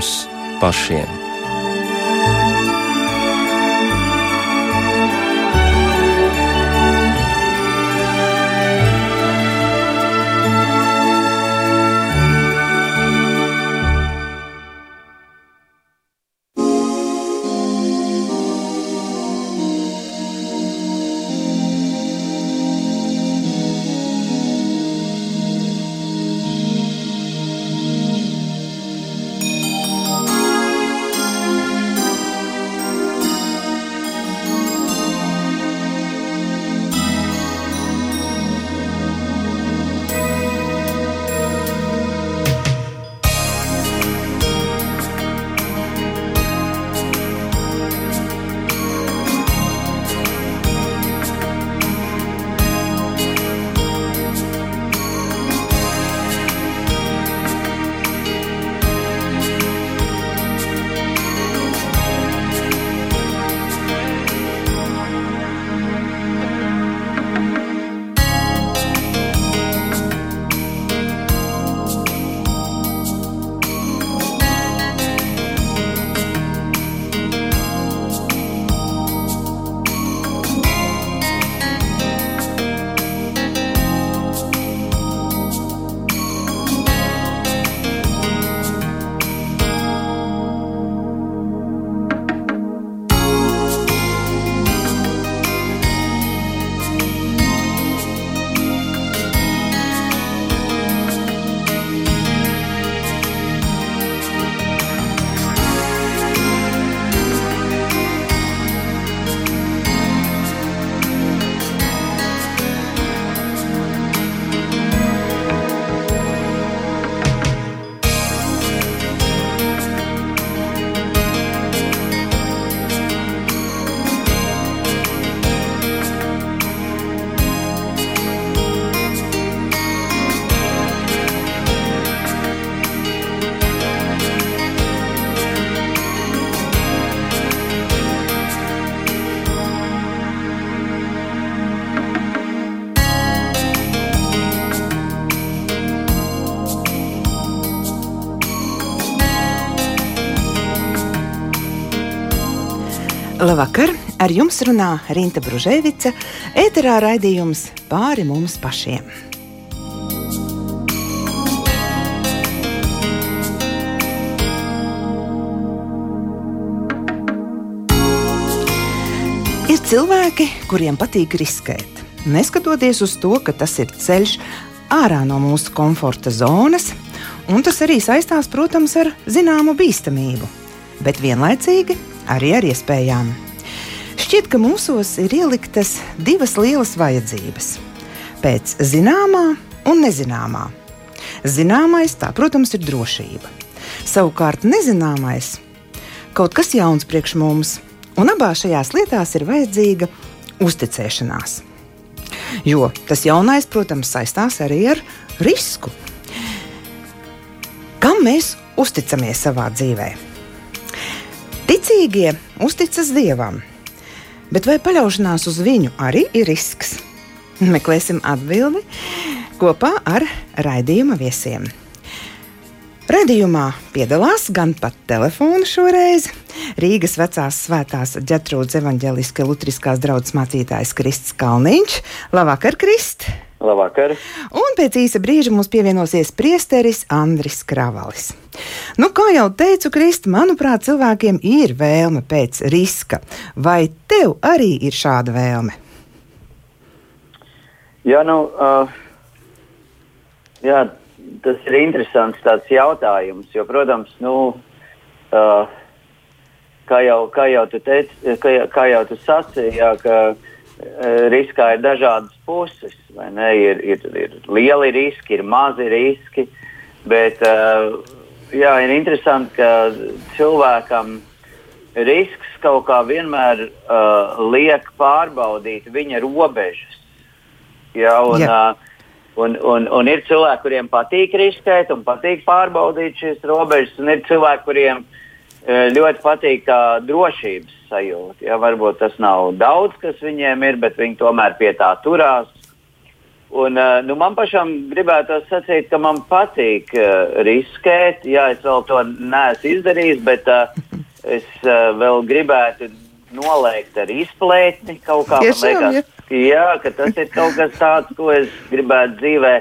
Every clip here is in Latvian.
mums pašiem. Labvakar! Ar jums runā Rīta Brunēvica, ēterā raidījums pāri mums pašiem. Ir cilvēki, kuriem patīk riskēt. Neskatoties uz to, ka tas ir ceļš ārā no mūsu komforta zonas, un tas arī saistās, protams, ar zināmu bīstamību, bet vienlaicīgi arī ar iespējām. Šķiet, ka mūsos ir ieliktas divas lielas vajadzības - pēc zināmā un nezināmā. Zināmais, tā, protams, ir drošība. Savukārt nezināmais - kaut kas jauns priekš mums, un abās šajās lietās ir vajadzīga uzticēšanās. Jo tas jaunais, protams, saistās arī ar risku. Kam mēs uzticamies savā dzīvēm? Ticīgie uzticas Dievam, bet vai paļaušanās uz viņu arī ir risks? Meklēsim atbildi kopā ar raidījuma viesiem. Radījumā piedalās gan pat telefonu šoreiz Rīgas vecās svētās ģetrūdas evaņģēliskā lutriskās draudzes mācītājs Krists Kalniņš. Labvakar, Krist! Labvakar! Un pēc īsa brīža mums pievienosies priesteris Andris Kravalis. Nu, kā jau teicu, Krist, manuprāt, cilvēkiem ir vēlme pēc riska. Vai tev arī ir šāda vēlme? Jā, nu, uh, jā, tas ir interesants jautājums. Jo, protams, nu, uh, kā, jau, kā, jau tu teici, kā, kā jau tu sacīji, jā, ka riskā ir dažādas puses. Ir, ir, ir lieli riski, ir mazi riski. Bet uh, jā, ir interesanti, ka cilvēkam risks kaut kā vienmēr uh, liek pārbaudīt viņa robežas. Jā, un, jā. Uh, un, un, un ir cilvēki, kuriem patīk riskēt un patīk pārbaudīt šīs robežas, un ir cilvēki, kuriem uh, ļoti patīk tā drošības sajūta. Ja, varbūt tas nav daudz, kas viņiem ir, bet viņi tomēr pie tā turās. Un, nu, man pašam gribētu sacīt, ka man patīk uh, riskēt. Jā, es vēl to neesmu izdarījis, bet uh, es uh, vēl gribētu noliegt ar izplētni kaut kā. Tiešām, liekas, jā, ka tas ir kaut kas tāds, ko es gribētu dzīvē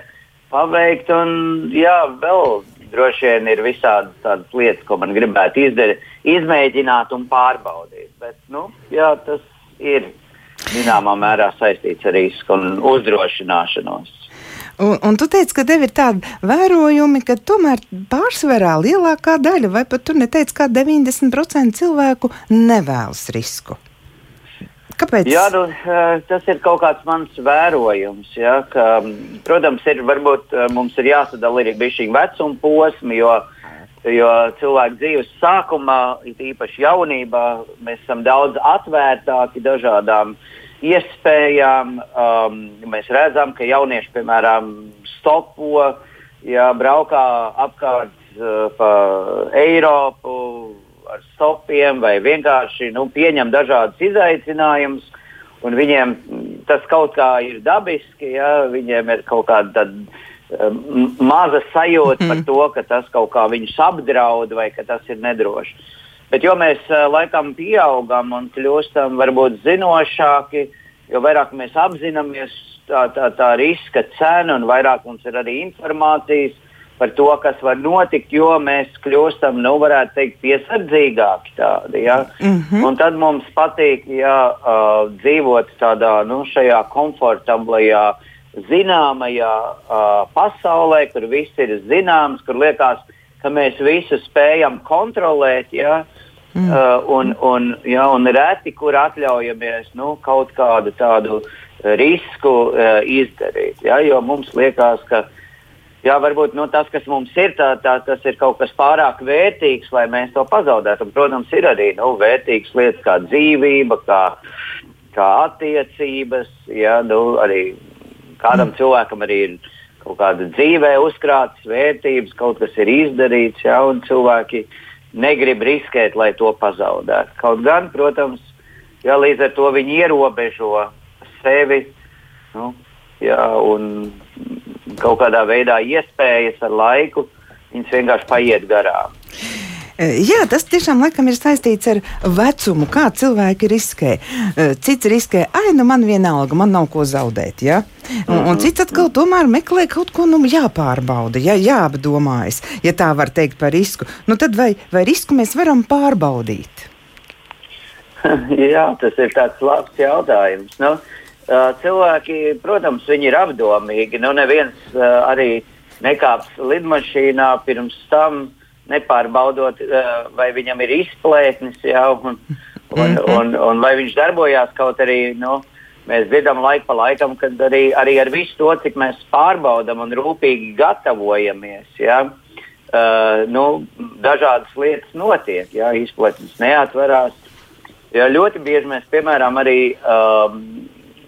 paveikt. Un jā, vēl droši vien ir visādas tādas lietas, ko man gribētu izdarīt, izmēģināt un pārbaudīt. Bet, nu, jā, tas ir zināmā mērā saistīts ar risku un uzdrošināšanos. Un, un tu teici, ka tev ir tādi vērojumi, ka tomēr pārsvarā lielākā daļa, vai pat tu neteici, ka 90% cilvēku nevēlas risku. Kāpēc? Jā, nu, tas ir kaut kāds mans vērojums. Ja, ka, protams, ir, varbūt mums ir jāsadala arī šī vecuma posma, jo, jo cilvēku dzīves sākumā, īpaši jaunībā, mēs esam daudz atvērtāki dažādām iespējām. Um, mēs redzam, ka jaunieši, piemēram, stopo, ja braukā apkārt uh, pa Eiropu ar stopiem vai vienkārši nu, pieņem dažādus izaicinājumus. Un viņiem tas kaut kā ir dabiski, ja viņiem ir kaut kāda tāda maza sajūta par mhm. to, ka tas kaut kā viņus apdraud vai ka tas ir nedroši. Bet jo mēs uh, laikam pieaugam un kļūstam varbūt zinošāki, jo vairāk mēs apzināmies tā, tā, tā riska cenu un vairāk mums ir arī informācijas par to, kas var notikt, jo mēs kļūstam, nu, varētu teikt, piesardzīgāki tādi. Ja? Mm -hmm. Un tad mums patīk ja, uh, dzīvot tādā, nu, šajā komfortablajā, zināmajā uh, pasaulē, kur viss ir zināms, kur liekas, ka mēs visu spējam kontrolēt. Ja? Uh, Mm. Uh, un, un, ja, un reti, kur atļaujamies nu, kaut kādu tādu risku uh, izdarīt. Ja, jo mums liekas, ka jā, varbūt nu, tas, kas mums ir, tā, tā, tas ir kaut kas pārāk vērtīgs, lai mēs to pazaudētu. Un, protams, ir arī nu, vērtīgas lietas kā dzīvība, kā, kā attiecības. Ja, nu, arī kādam mm. cilvēkam arī ir kaut kāda dzīvē uzkrātas vērtības, kaut kas ir izdarīts, ja, un cilvēki negrib riskēt, lai to pazaudētu. Kaut gan, protams, jā, līdz ar to viņi ierobežo sevi nu, jā, un kaut kādā veidā iespējas ar laiku viņas vienkārši paiet garām. E, jā, tas tiešām laikam ir saistīts ar vecumu, kā cilvēki riskē. E, cits riskē, ai, nu man vienalga, man nav ko zaudēt. Ja? Un, un mhm. cits atkal tomēr meklē kaut ko nu, jāpārbauda, ja, jāapdomājas, ja tā var teikt par risku. Nu, tad vai, vai risku mēs varam pārbaudīt? Jā, tas ir tāds labs jautājums. Nu, cilvēki, protams, viņi ir apdomīgi. Nu, neviens arī nekāps lidmašīnā pirms tam nepārbaudot, vai viņam ir izplētnis, jā, un, un, mhm. un, un vai viņš darbojās kaut arī. Nu, Mēs dzirdam laiku pa laikam, kad arī, arī ar visu to, cik mēs pārbaudām un rūpīgi gatavojamies, ja, uh, nu, dažādas lietas notiek. Ja, izplatnes neatverās. Ja, ļoti bieži mēs, piemēram, arī um,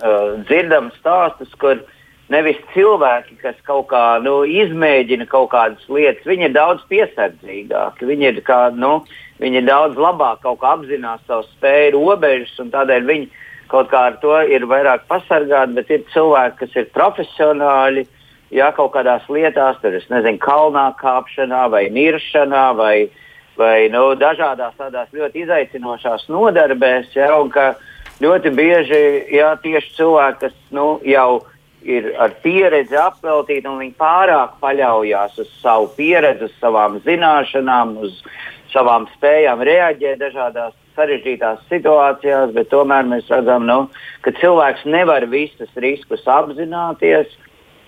uh, dzirdam stāstus, kur uh, nevis cilvēki, kas kaut kā nu, izmēģina kaut kādas lietas. Viņi ir daudz piesardzīgāki, viņi ir, kā, nu, viņi ir daudz labāk apzinās savu spēju robežas, un tādēļ viņi kaut kā ar to ir vairāk pasargāti. Bet ir cilvēki, kas ir profesionāļi. Jā, kaut kādās lietās, tur es nezinu, kalnā kāpšanā vai niršanā vai, vai nu, dažādās tādās ļoti izaicinošās nodarbēs. Jā, ļoti bieži jā, tieši cilvēki, kas nu, jau ir ar pieredzi apveltīti, un viņi pārāk paļaujas uz savu pieredzi, uz savām zināšanām, uz savām spējām reaģēt dažādās sarežģītās situācijās, bet tomēr mēs redzam, nu, ka cilvēks nevar visus riskus apzināties.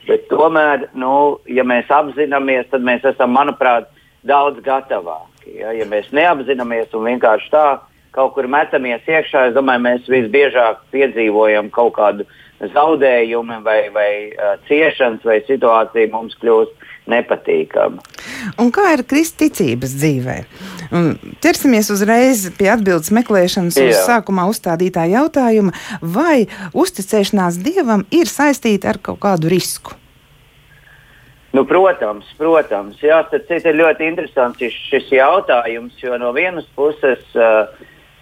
Bet tomēr, nu, ja mēs apzināmies, tad mēs esam, manuprāt, daudz gatavāki. Ja, ja mēs neapzināmies un vienkārši tā kaut kur metamies iekšā, es domāju, mēs visbiežāk piedzīvojam kaut kādu zaudējumi vai, vai uh, ciešanas vai situācija mums kļūst nepatīkama. Un kā ir kristīcības dzīvē? Un ķersimies uzreiz pie atbildes meklēšanas Jā. uz sākumā uzstādītā jautājuma, vai uzticēšanās dievam ir saistīta ar kaut kādu risku? Nu, protams, protams. Jā, tas ir ļoti interesants šis jautājums, jo no vienas puses uh,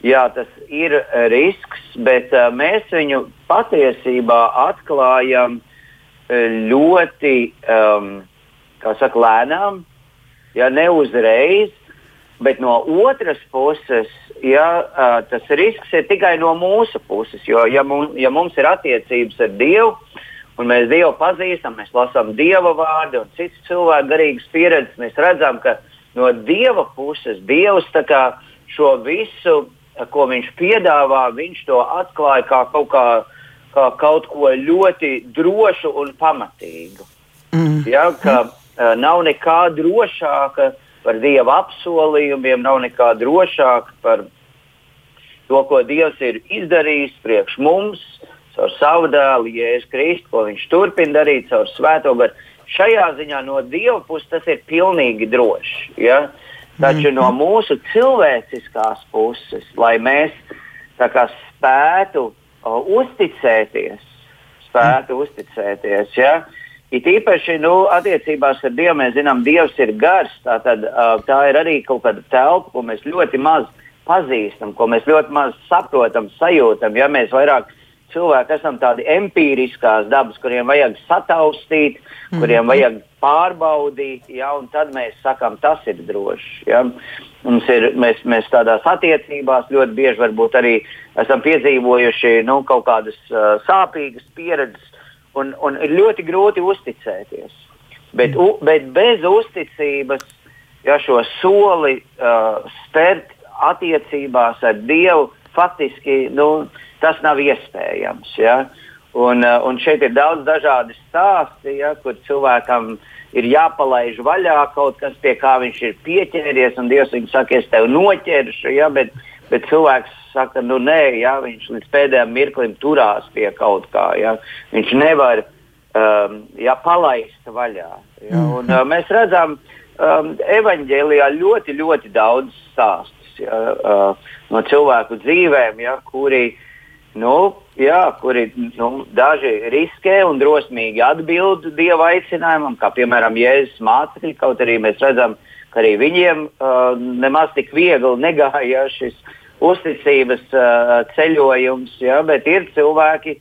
jā, tas ir risks, bet uh, mēs viņu patiesībā atklājam ļoti, um, saka, lēnām, ja ne uzreiz, bet no otras puses, ja, uh, tas risks ir tikai no mūsu puses. Jo, ja, mums, ja mums ir attiecības ar Dievu, un mēs Dievu pazīstam, mēs lasām Dieva vārdu un citas cilvēku garīgas pieredzes, mēs redzam, ka no Dieva puses Dievs šo visu, ko Viņš piedāvā, Viņš to atklāja kā kaut, kā, kā kaut ko ļoti drošu un pamatīgu. Mm. Ja, ka, uh, nav nekā drošāka par Dieva apsolījumiem, nav nekā drošāka par to, ko Dievs ir izdarījis priekš mums, caur savu dēlu, Jēzus Kristu, ko viņš turpina darīt caur svēto garu. Šajā ziņā no Dieva puses tas ir pilnīgi droši. Ja? Taču mm. no mūsu cilvēciskās puses, lai mēs kā, spētu uh, uzticēties, spētu mm. uzticēties. Ja? It īpaši nu, attiecībās ar Dievu mēs zinām, Dievs ir gars. Tā, tad, uh, tā ir arī kaut kāda telpa, ko mēs ļoti maz pazīstam, ko mēs ļoti maz saprotam, sajūtam. Ja mēs vairāk cilvēki esam tādi empiriskās dabas, kuriem vajag sataustīt, mm. kuriem vajag pārbaudīt, ja, un tad mēs sakām, tas ir droši. Ja. Mums ir, mēs, mēs tādās attiecībās ļoti bieži arī esam piedzīvojuši nu, kaut kādas uh, sāpīgas pieredzes, un, un ir ļoti grūti uzticēties. Bet, u, bet bez uzticības, ja šo soli uh, spērt attiecībās ar Dievu, faktiski nu, tas nav iespējams. Ja? Un, uh, un šeit ir daudz dažādi stāsti, ja, kur cilvēkam ir jāpalaiž vaļā kaut kas, pie kā viņš ir pieķēries, un Dievs viņam saka, es tevi noķeršu. Ja, bet, bet cilvēks saka, nu nē, ja, viņš līdz pēdējiem mirklim turās pie kaut kā. Ja, viņš nevar um, ja, palaist vaļā. Ja, mm. un, uh, mēs redzam um, evaņģēlijā ļoti, ļoti daudz stāstus ja, uh, no cilvēku dzīvēm, ja, kuri uh, nu, jā, kuri nu, daži riskē un drosmīgi atbild dieva aicinājumam, kā piemēram Jēzus mācekļi. Kaut arī mēs redzam, ka arī viņiem uh, nemaz tik viegli negāja šis uzticības uh, ceļojums, ja, bet ir cilvēki,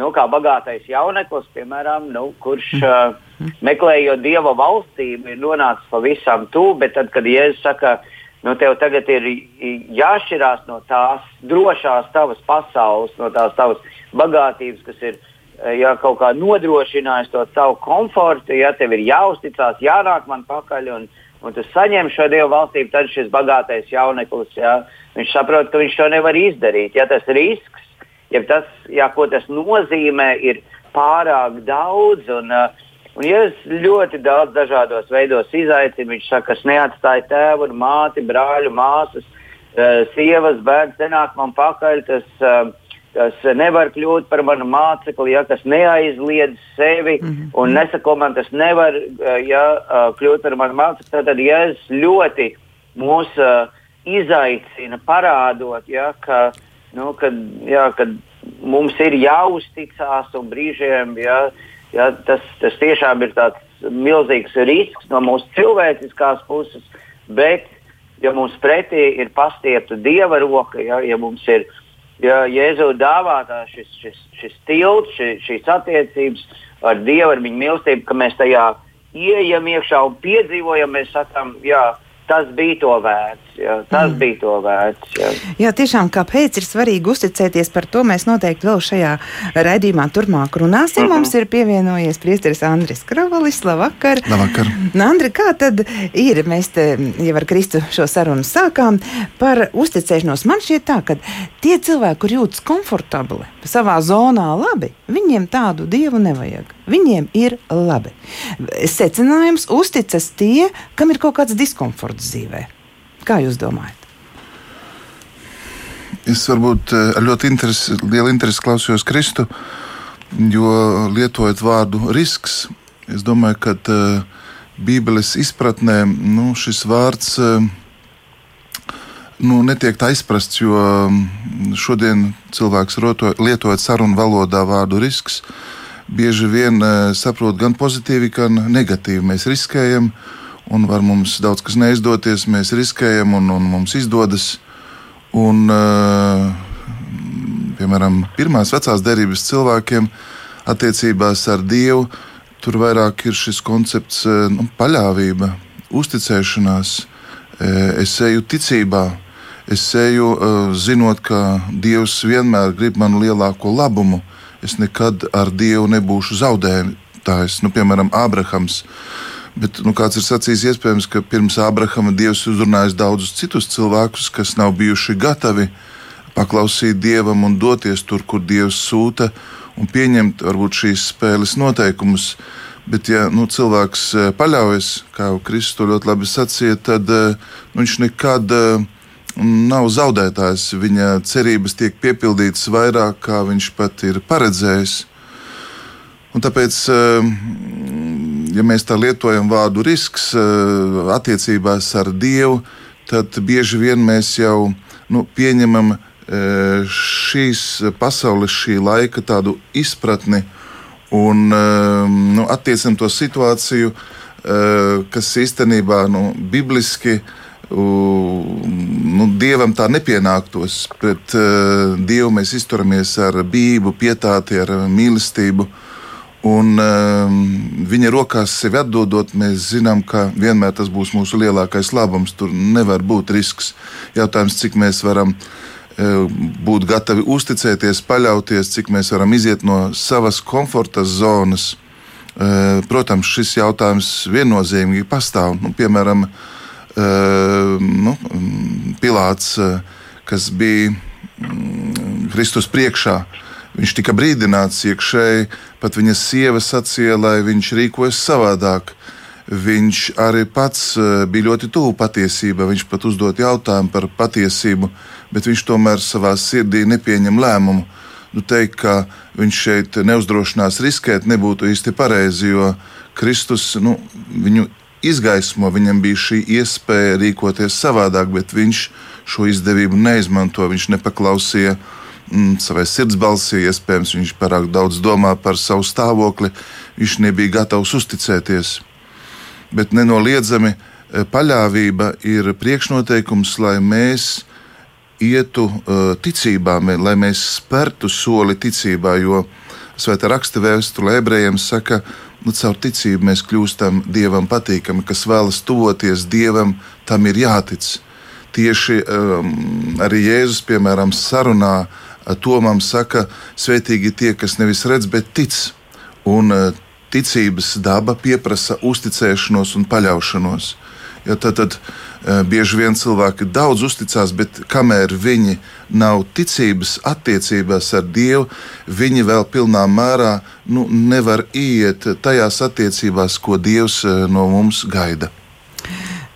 nu, kā bagātais jauneklis, piemēram, nu, kurš uh, meklējot dieva valstību, ir nonācis pavisam tuvu, bet tad, kad Jēzus saka, ka nu, tev tagad ir jāšķirās no tās drošās tavas pasaules, no tās tavas bagātības, kas ir ja, kaut kā nodrošinājis to savu komfortu. Ja tev ir jāuzticās, jānāk man pakaļ. Un, Un tu saņem šo dievu valstību, tad šis bagātais jauneklis, ja, viņš saprot, ka viņš to nevar izdarīt. Ja tas risks, ja tas, ja, ko tas nozīmē, ir pārāk daudz. Un, uh, Un Jēzus ļoti daudz dažādos veidos izaicina. Viņš saka, es neatstāju tēvu māti, brāļu, māsas, uh, sievas, bērns, nenāk man pakaļ. Tas, uh, kas nevar kļūt par manu mācekli, ja kas neaizliedz sevi mm -hmm. un nesako man, tas nevar uh, ja, uh, kļūt par manu mācekli. Tad Jēzus ļoti mūs uh, izaicina, parādot, ja, ka, nu, kad, ja, kad mums ir jāuzticās un brīžiem. Ja, Ja, tas, tas tiešām ir tāds milzīgs risks no mūsu cilvēciskās puses, bet, ja mums pretī ir pastiepta dieva roka, ja, ja mums ir ja Jēzus dāvātā šis, šis, šis tilts, šis, šīs attiecības ar Dievu, ar viņa mīlestību, ka mēs tajā ieejam iekšā un piedzīvojam, mēs sakām, jā, tas bija to vērts. Jā, tas mm. bija to vērts. Jā. jā, tiešām, kāpēc ir svarīgi uzticēties par to, mēs noteikti vēl šajā raidījumā turpmāk runāsim. Mm -hmm. Mums ir pievienojies priesteris Andris Kravalis. Labvakar! Labvakar. Andri, kā tad ir? Mēs te jau ar Kristu šo sarunu sākām par uzticēšanos. Man šķiet tā, ka tie cilvēki, kur jūtas komfortabli savā zonā labi, viņiem tādu dievu nevajag. Viņiem ir labi. Secinājums uzticas tie, kam ir kaut kāds diskomforts dzīvē. Kā jūs domājat? Es varbūt eh, ar ļoti interesi, lielu interesi klausījos Kristu, jo lietojot vārdu risks, es domāju, ka uh, Bībeles izpratnē nu, šis vārds uh, nu, netiek tā izprasts, jo mm, šodien cilvēks roto, lietojot sarunu valodā vārdu risks, bieži vien saprot gan pozitīvi, gan negatīvi. Mēs riskējam, uh, un var mums daudz kas neizdoties. Mēs riskējam, un, un mums izdodas. Un, uh, piemēram, pirmās vecās derības cilvēkiem attiecībās ar Dievu tur vairāk ir šis koncepts nu, paļāvība, uzticēšanās. Es eju ticībā, es eju zinot, ka Dievs vienmēr grib manu lielāko labumu. Es nekad ar Dievu nebūšu zaudējis. Nu, piemēram, Ābrahams. Bet, nu, kāds ir sacījis, iespējams, ka pirms Ābrahama Dievs uzrunājis daudzus citus cilvēkus, kas nav bijuši gatavi paklausīt Dievam un doties tur, kur Dievs sūta, un pieņemt varbūt šīs spēles noteikumus. Bet, ja nu, cilvēks eh, paļaujas, kā Kristus to ļoti labi sacīja, tad eh, nu, viņš nekad eh, nav zaudētājs. Viņa cerības tiek piepildītas vairāk, kā viņš pat ir paredzējis. Un tāpēc ja mēs tā lietojam vārdu risks eh, attiecībās ar Dievu, tad bieži vien mēs jau nu, pieņemam eh, šīs pasaules, šī laika tādu izpratni un eh, nu, attiecinam to situāciju, kas īstenībā nu, bibliski nu, dievam tā nepienāktos. Pret dievu mēs izturamies ar bību, pietāti, ar mīlestību. Uh, Un um, viņa rokās sevi atdodot, mēs zinām, ka vienmēr tas būs mūsu lielākais labums. Tur nevar būt risks. Jautājums, cik mēs varam uh, būt gatavi uzticēties, paļauties, cik mēs varam iziet no savas komforta zonas. Uh, protams, šis jautājums viennozīmīgi pastāv. Nu, piemēram, nu, Pilārs, uh, kas bija mm, Kristus priekšā, viņš tika brīdināts iekšēji Pat viņa sieva sacīja, lai viņš rīkojas savādāk. Viņš arī pats e, bija ļoti tuvu patiesībai. Viņš pat uzdod jautājumu par patiesību, bet viņš tomēr savā sirdī nepieņem lēmumu. Nu, teikt, ka viņš šeit neuzdrošinās riskēt, nebūtu īsti pareizi, jo Kristus nu, viņu izgaismo, viņam bija šī iespēja rīkoties savādāk, bet viņš šo izdevību neizmanto. Viņš nepaklausīja mm, savai sirdsbalsī, iespējams, viņš pārāk daudz domā par savu stāvokli, viņš nebija gatavs uzticēties. Bet nenoliedzami eh, paļāvība ir priekšnoteikums, lai mēs ietu uh, ticībā, lai mēs spērtu soli ticībā, jo Svētā raksta vēsture ebrejiem saka, nu, caur ticību mēs kļūstam dievam patīkami, kas vēlas tuvoties dievam, tam ir jātic. Tieši um, arī Jēzus, piemēram, sarunā Tomam saka, svētīgi tie, kas nevis redz, bet tic. Un e, ticības daba pieprasa uzticēšanos un paļaušanos. Ja, tad, tad e, bieži vien cilvēki daudz uzticās, bet kamēr viņi nav ticības attiecībās ar Dievu, viņi vēl pilnā mērā nu, nevar iet tajās attiecībās, ko Dievs e, no mums gaida.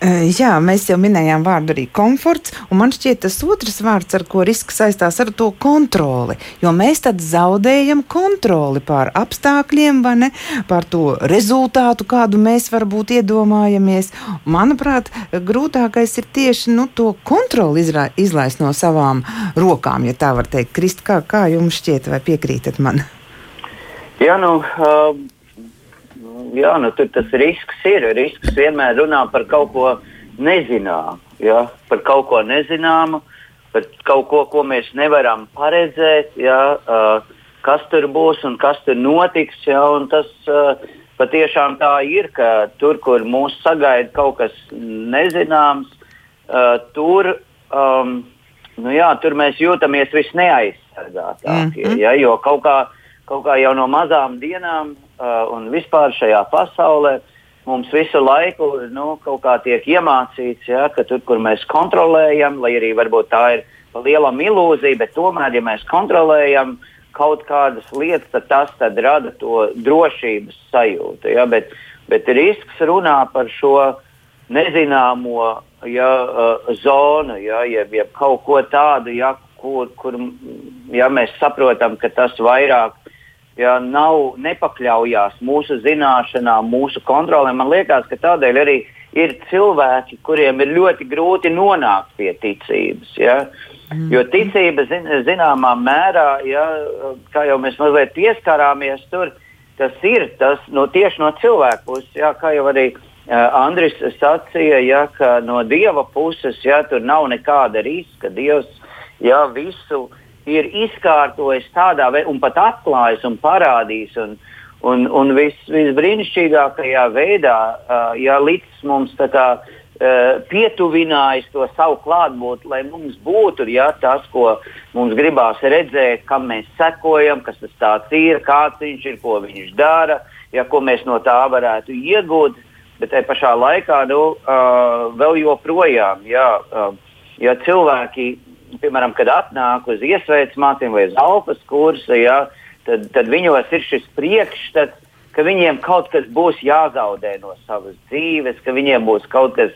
Jā, mēs jau minējām vārdu arī komforts, un man šķiet tas otrs vārds, ar ko risks saistās ar to kontroli, jo mēs tad zaudējam kontroli pār apstākļiem, vai ne, pār to rezultātu, kādu mēs varbūt iedomājamies. Manuprāt, grūtākais ir tieši nu, to kontroli izra, izlaist no savām rokām, ja tā var teikt. Krist, kā, kā jums šķiet, vai piekrītat man? Jā, nu, jā, nu, tur tas risks ir. Risks vienmēr runā par kaut ko nezināmu, jā, par kaut ko nezināmu, par kaut ko, ko mēs nevaram paredzēt, jā, uh, kas tur būs un kas tur notiks. Jā, tas uh, patiešām tā ir, ka tur, kur mūs sagaida kaut kas nezināms, uh, tur, um, nu jā, tur mēs jūtamies visneaizsargātākie. Mm -hmm. ja, jo kaut kā, kaut kā jau no mazām dienām un vispār šajā pasaulē mums visu laiku nu, tiek iemācīts, ja, ka tur, kur mēs kontrolējam, lai arī varbūt tā ir liela ilūzija, bet tomēr, ja mēs kontrolējam kaut kādas lietas, tad tas tad rada to drošības sajūtu. Ja, bet, bet risks runā par šo nezināmo ja, uh, zonu, ja, jeb, jeb kaut ko tādu, ja, kur, kur ja, mēs saprotam, ka tas vairāk ja, nav nepakļaujās mūsu zināšanām, mūsu kontrolē. Man liekas, ka tādēļ arī ir cilvēki, kuriem ir ļoti grūti nonākt pie ticības. Ja? Mm. Jo ticība zin, zināmā mērā, ja, kā jau mēs mazliet pieskarāmies tur, tas ir tas no, tieši no cilvēka puses, ja, kā jau arī uh, Andris sacīja, ja, ka no dieva puses ja, tur nav nekāda riska. Dievs ja, visu uh, ir izkārtojis tādā veidā, un pat atklājis un parādījis. Un, un, un vis, visbrīnišķīgākajā veidā, uh, ja līdz mums tā kā pietuvinājis to savu klātbūtni, lai mums būtu ja, tas, ko mums gribās redzēt, kam mēs sekojam, kas tas ir, kāds viņš ir, ko viņš dara, ja, ko mēs no tā varētu iegūt. Bet tajā pašā laikā nu, uh, vēl joprojām, ja, uh, ja cilvēki piemēram, kad atnāk uz iesveicis mācību vai uz alfas kursu, ja, tad, tad viņos ir šis priekšstats, ka viņiem kaut kas būs jāzaudē no savas dzīves, ka viņiem būs kaut kas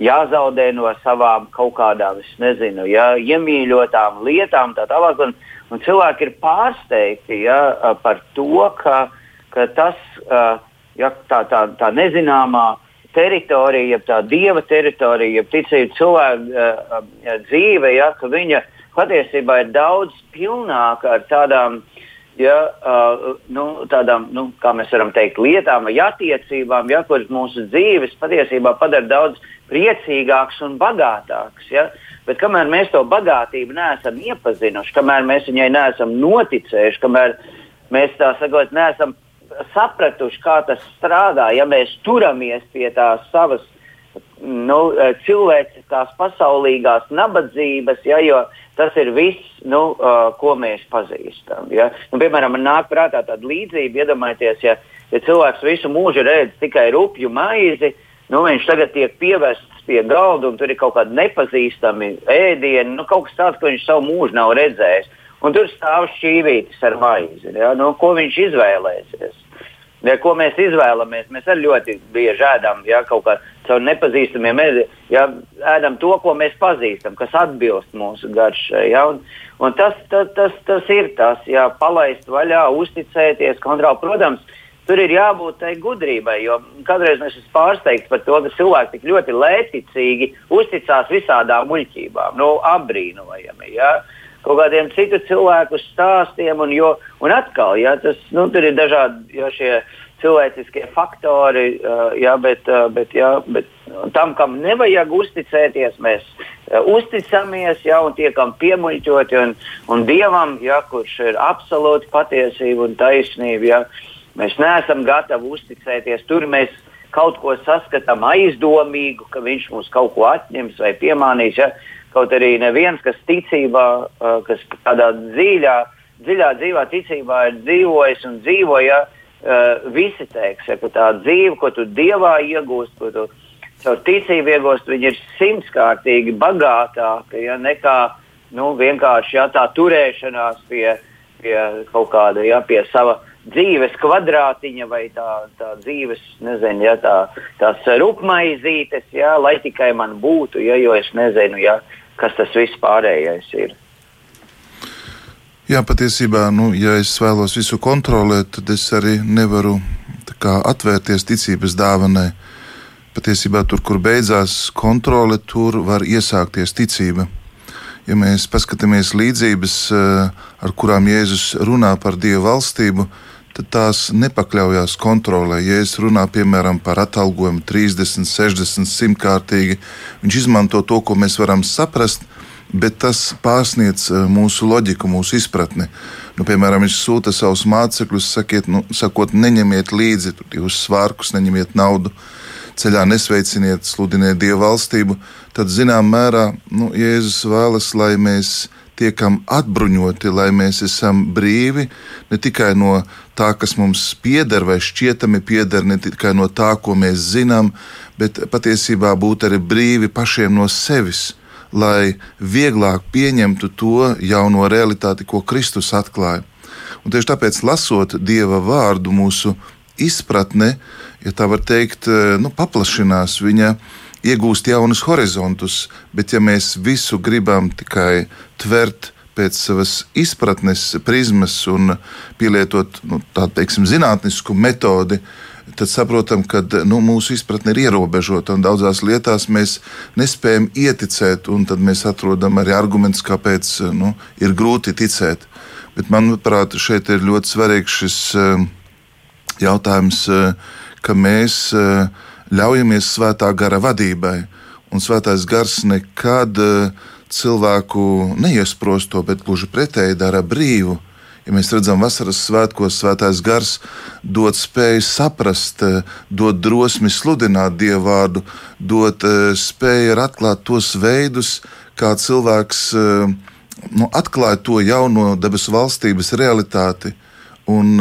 jāzaudē no savām kaut kādām, es nezinu, ja, iemīļotām lietām, tā tālāk. Un, un cilvēki ir pārsteigti ja, par to, ka, ka tas, ja, tā, tā, tā nezināmā teritorija, tā dieva teritorija, ticība cilvēka uh, uh, dzīve, ja, ka viņa patiesībā ir daudz pilnāka ar tādām, ja, uh, nu, tādām nu, kā mēs varam teikt, lietām vai attiecībām, ja, kuras mūsu dzīves patiesībā padara daudz priecīgāks un bagātāks. Ja. Bet kamēr mēs to bagātību neesam iepazinuši, kamēr mēs viņai neesam noticējuši, kamēr mēs tā sakot, neesam sapratuši, kā tas strādā, ja mēs turamies pie tās savas nu, cilvēciskās, pasaulīgās nabadzības, ja, jo tas ir viss, nu, uh, ko mēs pazīstam. Ja. Nu, piemēram, man nāk prātā tāda līdzība, iedomājieties, ja, ja cilvēks visu mūžu redz tikai rupju maizi, nu, viņš tagad tiek pievests pie galda un tur ir kaut kādi nepazīstami ēdieni, nu, kaut kas tāds, ko viņš savu mūžu nav redzējis. Un tur stāv šķīvītis ar maizi. Ja? Nu, ko viņš izvēlēsies? Ja, ko mēs izvēlamies? Mēs arī ļoti bieži ēdam ja, kaut kā caur nepazīstamiem ēdiem. Ja, ēdam to, ko mēs pazīstam, kas atbilst mūsu garšai. Ja, un, un tas, tas, tas, tas ir tas, ja palaist vaļā, uzticēties, kontrolēt. Protams, tur ir jābūt tai gudrībai, jo kādreiz es esmu pārsteigts par to, ka cilvēki tik ļoti lētticīgi uzticās visādām muļķībām, nu, apbrīnojami. Ja kaut kādiem citu cilvēku stāstiem. Un, jo, un atkal, ja, tas, nu, tur ir dažādi ja, šie cilvēciskie faktori, uh, jā, bet, uh, bet, jā, bet tam, kam nevajag uzticēties, mēs uh, uzticamies jā, un tiekam piemuļķoti. Un, un Dievam, jā, kurš ir absolūti patiesība un taisnība, jā, mēs neesam gatavi uzticēties. Tur mēs kaut ko saskatām aizdomīgu, ka viņš mums kaut ko atņems vai piemānīs. Ja? Kaut arī neviens, kas ticībā, kas tādā dziļā, dziļā dzīvā ticībā ir dzīvojis un dzīvoja, visi teiks, ja, ka tā dzīve, ko tu dievā iegūst, ko tu caur ticību iegūst, viņa ir simtkārtīgi bagātāka ja, nekā nu, vienkārši ja, tā turēšanās pie, pie kaut kāda, ja, pie sava dzīves kvadrātiņa vai tā, tā dzīves, nezinu, ja, tā, tās rupmaizītes, ja, lai tikai man būtu, ja, jo es nezinu, ja, kas tas viss pārējais ir. Jā, patiesībā, nu, ja es vēlos visu kontrolēt, tad es arī nevaru kā, atvērties ticības dāvanai. Patiesībā tur, kur beidzās kontrole, tur var iesākties ticība. Ja mēs paskatāmies līdzības, eh, ar kurām Jēzus runā par Dieva valstību, tad tās nepakļaujās kontrolē. Ja es runāju piemēram par atalgojumu 30, 60, 100 kārtīgi, viņš izmanto to, ko mēs varam saprast, bet tas pārsniedz eh, mūsu loģiku, mūsu izpratni. Nu, piemēram, viņš sūta savus mācekļus, sakiet, nu, sakot, neņemiet līdzi jūs svārkus, neņemiet naudu, ceļā nesveiciniet, sludiniet dievu valstību. Tad, zināmā mērā, nu, Jēzus vēlas, lai mēs tiekam atbruņoti, lai mēs esam brīvi ne tikai no tā, kas mums pieder vai šķietami pieder, ne tikai no tā, ko mēs zinām, bet patiesībā būt arī brīvi pašiem no sevis. Lai vieglāk pieņemtu to jauno realitāti, ko Kristus atklāja. Un tieši tāpēc, lasot Dieva vārdu, mūsu izpratne, ja tā var teikt, nu, paplašinās. Viņa iegūst jaunus horizontus, bet ja mēs visu gribam tikai tvert pēc savas izpratnes prizmas un pielietot nu, tādu teiksim, zinātnisku metodi, tad saprotam, ka nu, mūsu izpratne ir ierobežota un daudzās lietās mēs nespējam ieticēt, un tad mēs atrodam arī argumentus, kāpēc nu, ir grūti ticēt. Bet manuprāt, šeit ir ļoti svarīgs šis eh, jautājums, eh, ka mēs eh, ļaujamies svētā gara vadībai, un svētais gars nekad cilvēku neiesprosto, bet gluži pretēji dara brīvu. Ja mēs redzam, vasaras svētkos svētais gars dod spēju saprast, dod drosmi sludināt dievu vārdu, dod spēju atklāt tos veidus, kā cilvēks nu, atklāja to jauno debesu valstības realitāti. Un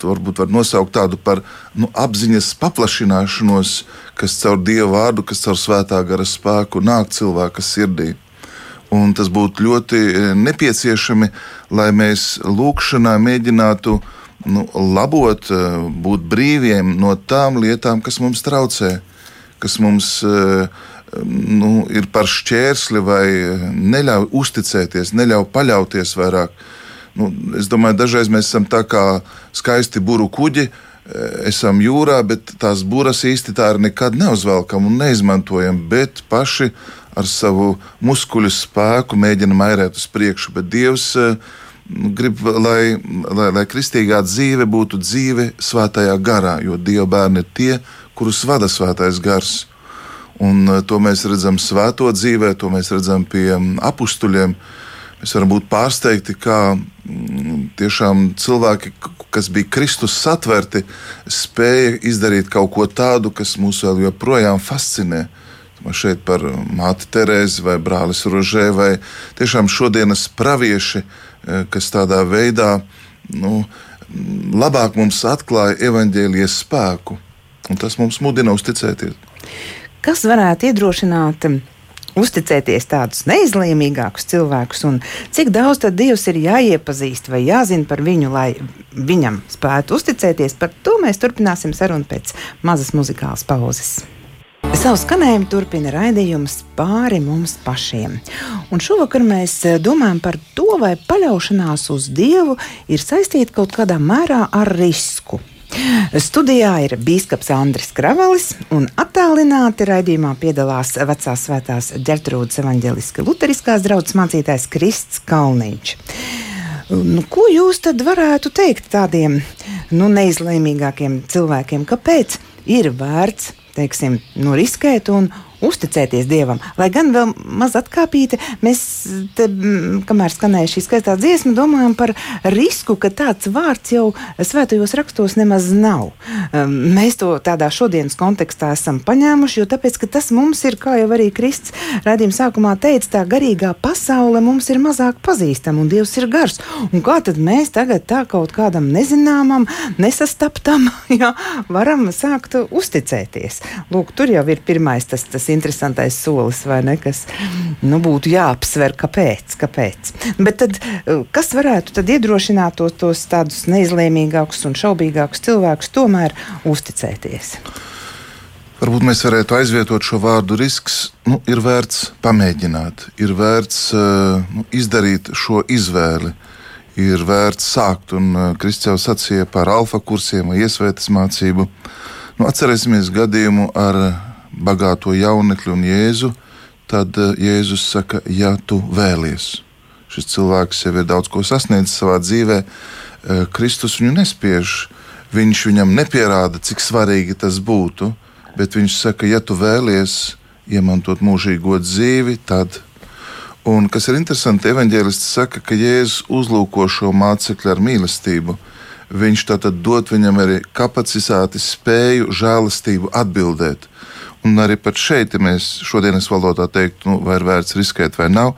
to varbūt var nosaukt tādu par nu, apziņas paplašināšanos, kas caur dievu vārdu, kas caur svētā gara spēku nāk cilvēka sirdī. Un tas būtu ļoti e, nepieciešami, lai mēs lūkšanā mēģinātu nu, labot, e, būt brīviem no tām lietām, kas mums traucē, kas mums e, nu, ir par šķērsli vai neļauj uzticēties, neļauj paļauties vairāk. Nu, es domāju, dažreiz mēs esam tā kā skaisti buru kuģi, esam jūrā, bet tās buras īsti tā arī nekad neuzvelkam un neizmantojam, bet paši ar savu muskuļu spēku mēģina mairēt uz priekšu, bet Dievs eh, grib, lai, lai, lai kristīgā dzīve būtu dzīve svētajā garā, jo Dieva bērni ir tie, kurus vada svētais gars. Un eh, to mēs redzam svēto dzīvē, to mēs redzam pie mm, apstuļiem. Mēs varam būt pārsteigti, kā mm, tiešām cilvēki, kas bija Kristus satverti, spēja izdarīt kaut ko tādu, kas mūs vēl joprojām fascinē šeit par māti Terēzi vai brālis Rožē, vai tiešām šodienas pravieši, eh, kas tādā veidā nu, labāk mums atklāja evaņģēlijas spēku. Un tas mums mudina uzticēties. Kas varētu iedrošināt uzticēties tādus neizlēmīgākus cilvēkus, un cik daudz tad Dievs ir jāiepazīst vai jāzina par viņu, lai viņam spētu uzticēties. Par to mēs turpināsim sarunu pēc mazas muzikālas pauzes. Savu skanējumu turpina raidījums pāri mums pašiem. Un šovakar mēs eh, domājam par to, vai paļaušanās uz Dievu ir saistīta kaut kādā mērā ar risku. Studijā ir biskups Andris Kravalis, un attālināti raidījumā piedalās vecās svētās ģertrūdas evaņģeliska luteriskās draudzes mācītājs Krists Kalniņš. Nu, ko jūs tad varētu teikt tādiem nu, neizlēmīgākiem cilvēkiem? Kāpēc ir vērts teiksim, nu, riskēt un uzticēties Dievam. Lai gan vēl maz atkāpīti, mēs, te, kamēr skanēja šī skaistā dziesma, domājam par risku, ka tāds vārds jau svētajos rakstos nemaz nav. Um, mēs to tādā šodienas kontekstā esam paņēmuši, jo tāpēc, tas mums ir, kā jau arī Kristus redzījuma sākumā teica, tā garīgā pasaule mums ir mazāk pazīstama un Dievs ir gars. Un kā tad mēs tagad tā kaut kādam nezināmam, nesastaptam, jā, varam sākt uzticēties? Lūk, tur jau ir pirmais tas, tas interesantais solis, vai ne? Kas nu, būtu jāapsver, kāpēc. kāpēc. Bet tad, eh, kas varētu tad iedrošināt tos, tos tādus neizlēmīgākus un šaubīgākus cilvēkus tomēr uzticēties? Varbūt mēs varētu aizvietot šo vārdu risks. Nu, ir vērts pamēģināt, ir vērts uh, nu, izdarīt šo izvēli, ir vērts sākt. Un uh, Kristus jau sacīja par alfa kursiem vai iesvētas mācību. Nu, atcerēsimies gadījumu ar bagāto jaunekli un Jēzu, tad eh, Jēzus saka, ja tu vēlies. Šis cilvēks jau ir daudz ko sasniedzis savā dzīvē. Eh, Kristus viņu nespiež. Viņš viņam nepierāda, cik svarīgi tas būtu, bet viņš saka, ja tu vēlies iemantot mūžīgo dzīvi, tad. Un kas ir interesanti, evanģēlists saka, ka Jēzus uzlūko šo mācekli ar mīlestību. Viņš tātad dod viņam arī kapacitāti, spēju, žēlastību atbildēt. Un arī pat šeit, ja mēs šodienas valodā teiktu, nu, vai ir vērts riskēt vai nav,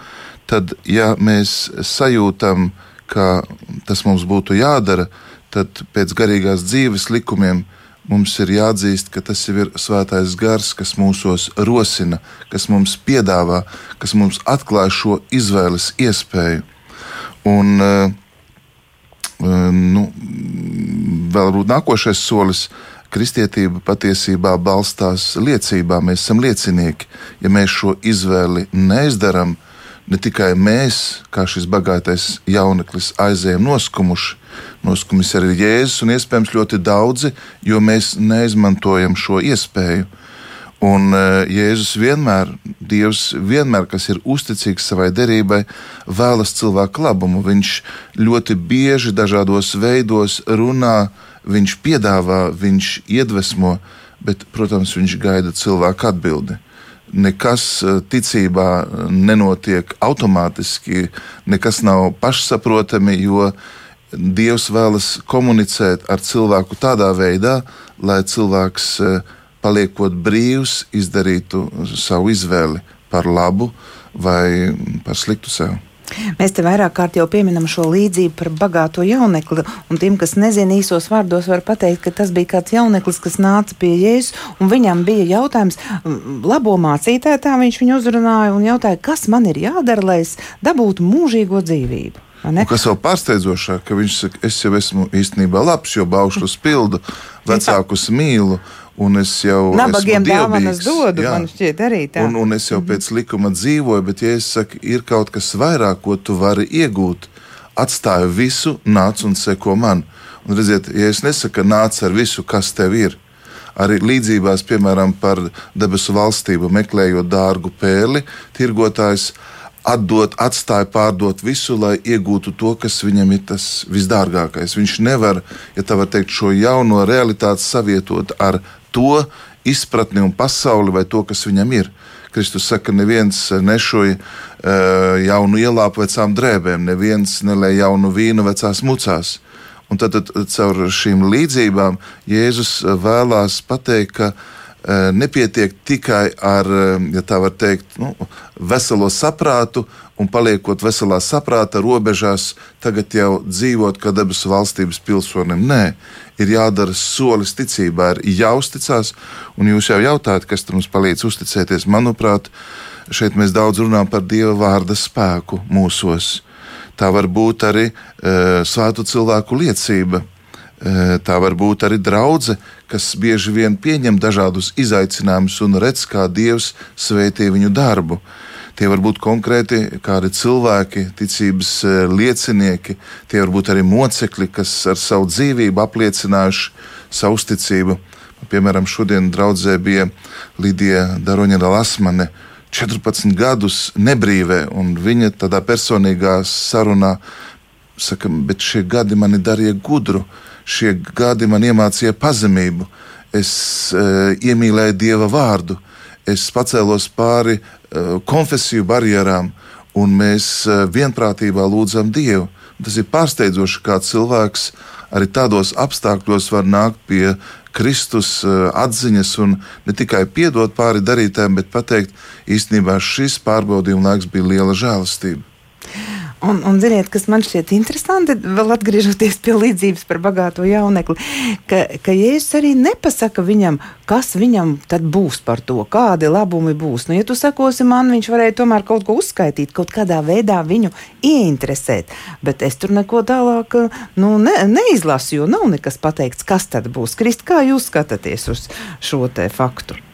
tad, ja mēs sajūtam, ka tas mums būtu jādara, tad pēc garīgās dzīves likumiem mums ir jāatzīst, ka tas ir svētais gars, kas mūsos rosina, kas mums piedāvā, kas mums atklāj šo izvēles iespēju. Un, uh, nu, vēl varbūt nākošais solis kristietība patiesībā balstās liecībā. Mēs esam liecinieki. Ja mēs šo izvēli neizdarām, ne tikai mēs, kā šis bagātais jauneklis, aizējām noskumuši, noskumis arī Jēzus un iespējams ļoti daudzi, jo mēs neizmantojam šo iespēju. Un uh, Jēzus vienmēr, Dievs vienmēr, kas ir uzticīgs savai derībai, vēlas cilvēku labumu. Viņš ļoti bieži dažādos veidos runā viņš piedāvā, viņš iedvesmo, bet, protams, viņš gaida cilvēku atbildi. nekas ticībā nenotiek automātiski, nekas nav pašsaprotami, jo Dievs vēlas komunicēt ar cilvēku tādā veidā, lai cilvēks paliekot brīvs, izdarītu savu izvēli par labu vai par sliktu sev. Mēs te vairāk kārt jau pieminam šo līdzību par bagāto jaunekli, un tiem, kas nezina īsos vārdos, var pateikt, ka tas bija kāds jauneklis, kas nāca pie Jēzus, un viņam bija jautājums, labo mācītāju tā viņš viņu uzrunāja un jautāja, kas man ir jādara, lai es dabūtu mūžīgo dzīvību. Kas vēl pārsteidzošāk, ka viņš saka, es jau esmu īstenībā labs, jo baušus pildu, vecākus mīlu Un es jau Nabagiem dāvanas dodu, jā. man šķiet, arī tā. Un, un es jau mhm. pēc likuma dzīvoju, bet, ja es saku, ir kaut kas vairāk, ko tu vari iegūt, atstāju visu, nāc un seko man. Un redziet, ja es nesaku, nāc ar visu, kas tev ir, arī līdzībās, piemēram, par debesu valstību, meklējot dārgu pēli, tirgotājs atdot, atstāja pārdot visu, lai iegūtu to, kas viņam ir tas visdārgākais. Viņš nevar, ja tā var teikt, šo jauno realitāti savietot ar to izpratni un pasauli vai to, kas viņam ir. Kristus saka, neviens nešoja uh, jaunu ielāpu vecām drēbēm, neviens nelēja jaunu vīnu vecās mucās. Un tad, tad caur šīm līdzībām Jēzus vēlās pateikt, ka nepietiek tikai ar, ja tā var teikt, nu, veselo saprātu un paliekot veselā saprāta robežās, tagad jau dzīvot kā debesu valstības pilsonim. Nē, ir jādara solis ticībā, ir jāuzticas. Un jūs jau jautājat, kas mums palīdz uzticēties. Manuprāt, šeit mēs daudz runājam par Dieva vārda spēku mūsos. Tā var būt arī e, svētu cilvēku liecība. Tā var būt arī draudzene, kas bieži vien pieņem dažādus izaicinājumus un redz, kā Dievs svētī viņu darbu. Tie var būt konkrēti kādi cilvēki, ticības liecinieki, tie var būt arī mocekļi, kas ar savu dzīvību apliecinājuši savu uzticību. Piemēram, šodien draudzē bija Lidija Daroņa Lasmane. 14 gadus nebrīvē, un viņa tādā personīgā sarunā saka, bet šie gadi mani darīja gudru, šie gadi man iemācīja pazemību, es e, iemīlēju Dieva vārdu, es pacēlos pāri uh, konfesiju barjerām, un mēs uh, vienprātībā lūdzam Dievu. Tas ir pārsteidzoši, kā cilvēks arī tādos apstākļos var nākt pie Kristus uh, atziņas un ne tikai piedot pāri darītēm, bet pateikt, īstenībā šis pārbaudījuma laiks bija liela žēlastība. Un, un ziniet, kas man šķiet interesanti, vēl atgriežoties pie līdzības par bagāto jaunekli, ka, ka Jēzus arī nepasaka viņam, kas viņam tad būs par to, kādi labumi būs. Nu, ja tu sakosi man, viņš varēja tomēr kaut ko uzskaitīt, kaut kādā veidā viņu ieinteresēt. Bet es tur neko tālāk nu, ne, neizlasu, jo nav nekas pateikts, kas tad būs. Krist, kā jūs skatāties uz šo te faktu?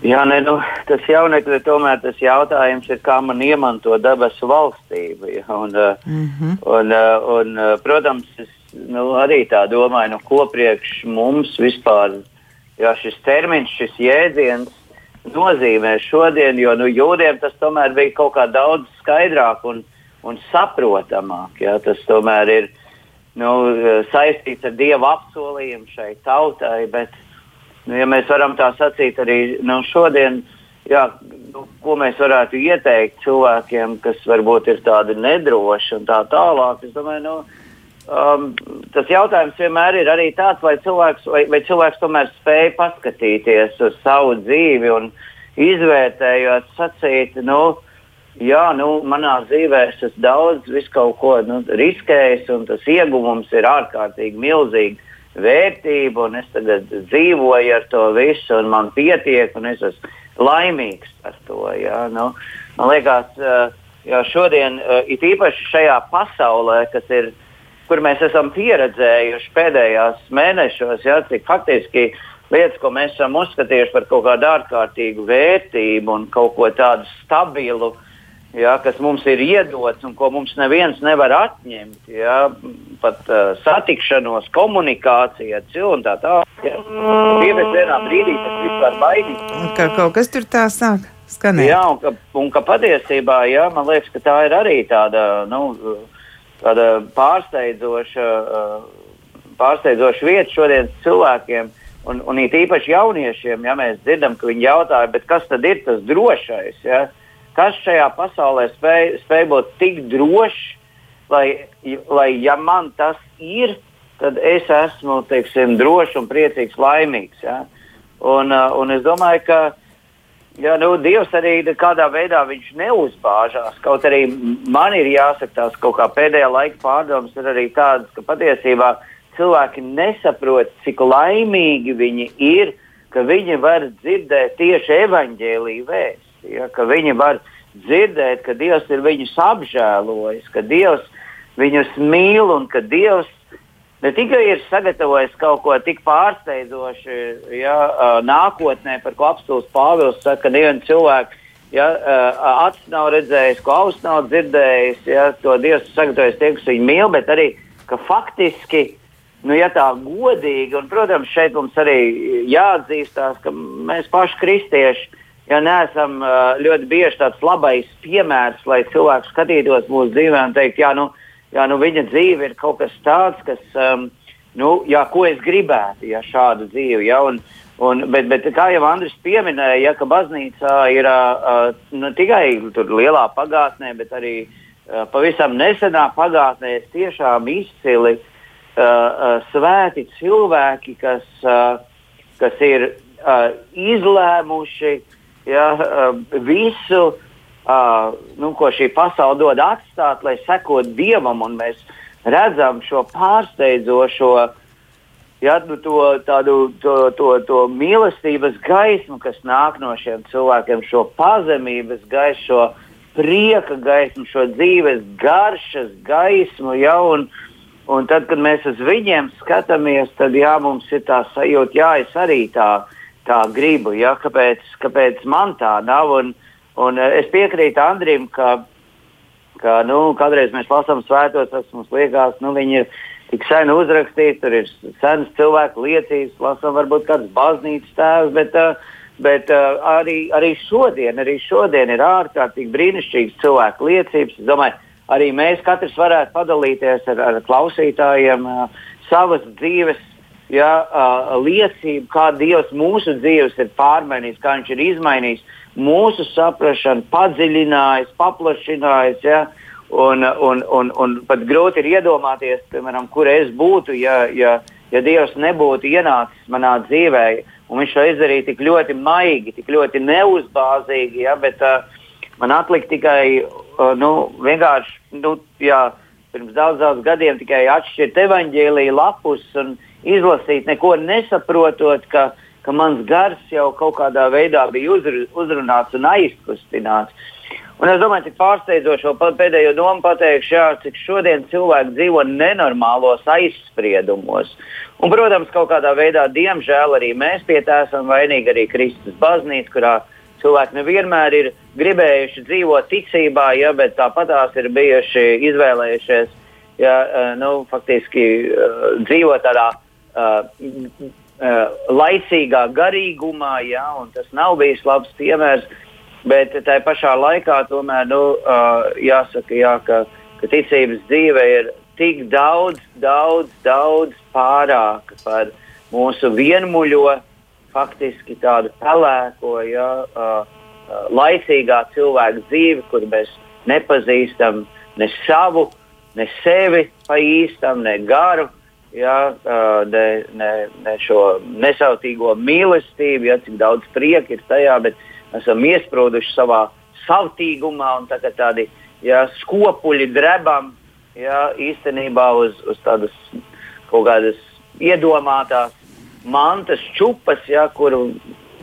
Jā, ne, nu, tas jaunekļi tomēr tas jautājums ir, kā man iemanto debesu valstību. Un, mm -hmm. un, un, protams, es nu, arī tā domāju, nu, ko priekš mums vispār jā, šis termins, šis jēdziens nozīmē šodien, jo nu, jūdiem tas tomēr bija kaut kā daudz skaidrāk un, un saprotamāk. Ja, tas tomēr ir nu, saistīts ar dievu apsolījumu šai tautai. Bet, Nu, ja mēs varam tā sacīt arī nu, šodien, jā, nu, ko mēs varētu ieteikt cilvēkiem, kas varbūt ir tādi nedroši un tā tālāk, es domāju, nu, um, tas jautājums vienmēr ir arī tāds, vai cilvēks, vai, vai cilvēks tomēr spēj paskatīties uz savu dzīvi un izvērtējot, sacīt, nu, jā, nu, manā dzīvē es daudz, visu kaut ko nu, riskējis, un tas ieguvums ir ārkārtīgi milzīgs vērtību, un es tagad dzīvoju ar to visu, un man pietiek, un es esmu laimīgs par to. Ja? Nu, man liekas, jau šodien, it īpaši šajā pasaulē, kas ir, kur mēs esam pieredzējuši pēdējos mēnešos, ja, cik faktiski lietas, ko mēs esam uzskatījuši par kaut kādu ārkārtīgu vērtību un kaut ko tādu stabilu, uh, ja, kas mums ir iedots un ko mums neviens nevar atņemt. Ja, pat uh, satikšanos, komunikācija, cilvēku tā tālāk. Ja. Pievērt vienā brīdī tas viss var baidīt. Ka kaut kas tur tā sāk skanēt. Jā, un ka, un ka patiesībā, jā, man liekas, ka tā ir arī tāda, nu, tāda pārsteidzoša, pārsteidzoša vieta šodienas cilvēkiem un, un it īpaši jauniešiem, ja mēs dzirdam, ka viņi jautā, kas tad ir tas drošais? Ja? Kas šajā pasaulē spēj, spēj būt tik drošs, lai, lai ja man tas ir, tad es esmu teiksim, drošs un priecīgs, laimīgs. Ja? Un, uh, un es domāju, ka ja, nu, Dievs arī kādā veidā neuzbāžās. Kaut arī man ir jāsaka, tās kaut kā pēdējā laika pārdomas ir arī tādas, ka patiesībā cilvēki nesaprot, cik laimīgi viņi ir, ka viņi var dzirdēt tieši evaņģēlīju vēsti. Ja, ka viņi var dzirdēt, ka Dievs ir viņus apžēlojis, ka Dievs viņus mīl un ka Dievs ne tikai ir sagatavojis kaut ko tik pārsteidzošu ja, nākotnē, par ko apstults Pāvils saka, ka neviens cilvēks ja, acis nav redzējis, ko auss nav dzirdējis, ja, to Dievs sagatavojis tie, kas viņu mīl, bet arī, ka faktiski, nu, ja tā godīgi, un, protams, šeit mums arī jāatzīstās, ka mēs paši kristieši, ja neesam ļoti bieži tāds labais piemērs, lai cilvēks skatītos mūsu dzīvē un teikt, jā, nu, jā, nu, viņa dzīve ir kaut kas tāds, kas, um, nu, jā, ko es gribētu, ja šādu dzīvi. Ja, un, un, bet, bet kā jau Andris pieminēja, ja, ka baznīcā ir uh, ne tikai lielā pagātnē, bet arī uh, pavisam nesenā pagātnē ir tiešām izcili uh, uh, svēti cilvēki, kas, uh, kas ir uh, izlēmuši ja, uh, visu uh, nu, ko šī pasaule dod atstāt, lai sekot dievam, un mēs redzam šo pārsteidzošo. Ja, nu, to, tādu, to, to, to mīlestības gaismu, kas nāk no šiem cilvēkiem, šo pazemības gaismu, šo prieka gaismu, šo dzīves garšas gaismu. Ja, un, un tad, kad mēs uz viņiem skatāmies, tad jā, mums ir tā sajūta, jā, es arī tā, tā gribu. Ja, kāpēc, kāpēc man tā nav? Un, Un, uh, es piekrītu Andrim, ka, ka nu, kādreiz mēs lasām svētos, tas mums liekas, nu, viņi ir tik sen uzrakstīti, tur ir senas cilvēku liecības, lasām varbūt kāds baznīcas tēvs, bet, uh, bet uh, arī, arī, šodien, arī šodien ir ārkārtīgi brīnišķīgas cilvēku liecības. Es domāju, arī mēs katrs varētu padalīties ar, ar klausītājiem uh, savas dzīves ja, uh, liecību, kā Dievs mūsu dzīves ir pārmainījis, kā Viņš ir izmainījis mūsu saprāšanu padziļinājis, paplašinājis. Ja? Un, un, un, un pat grūti ir iedomāties, piemēram, kur es būtu, ja, ja, ja Dievs nebūtu ienācis manā dzīvē. Un viņš to izdarīja tik ļoti maigi, tik ļoti neuzbāzīgi. Ja? Bet, uh, man atlika tikai uh, nu, vienkārši, nu, jā, pirms daudz, daudz gadiem tikai atšķirt evaņģēlīju lapus un izlasīt, neko nesaprotot, ka ka mans gars jau kaut kādā veidā bija uzrunāts un aizkustināts. Un es domāju, cik pārsteidzošo pēdējo domu pateikšu, jā, cik šodien cilvēki dzīvo nenormālos aizspriedumos. Un, protams, kaut kādā veidā, diemžēl, arī mēs pie tā esam vainīgi, arī Kristus baznīca, kurā cilvēki nevienmēr ir gribējuši dzīvot ticībā, ja, bet tāpat tās ir bijuši izvēlējušies ja, eh, nu, faktiski uh, dzīvot tādā uh, uh, laicīgā garīgumā, ja, un tas nav bijis labs piemērs. Bet tā pašā laikā tomēr nu, uh, jāsaka, jā, ka, ka ticības dzīve ir tik daudz, daudz, daudz pārāka par mūsu vienmuļo, faktiski tādu pelēko, ja, uh, uh, laicīgā cilvēka dzīvi, kur mēs nepazīstam ne savu, ne sevi pa īstam, ne garu, ja, ne, ne, ne šo nesautīgo mīlestību, ja, cik daudz prieka ir tajā, bet esam iesprūduši savā savtīgumā un tā tādi ja, skopuļi drebam ja, īstenībā uz, uz tādas kaut kādas iedomātās mantas čupas, ja, kur,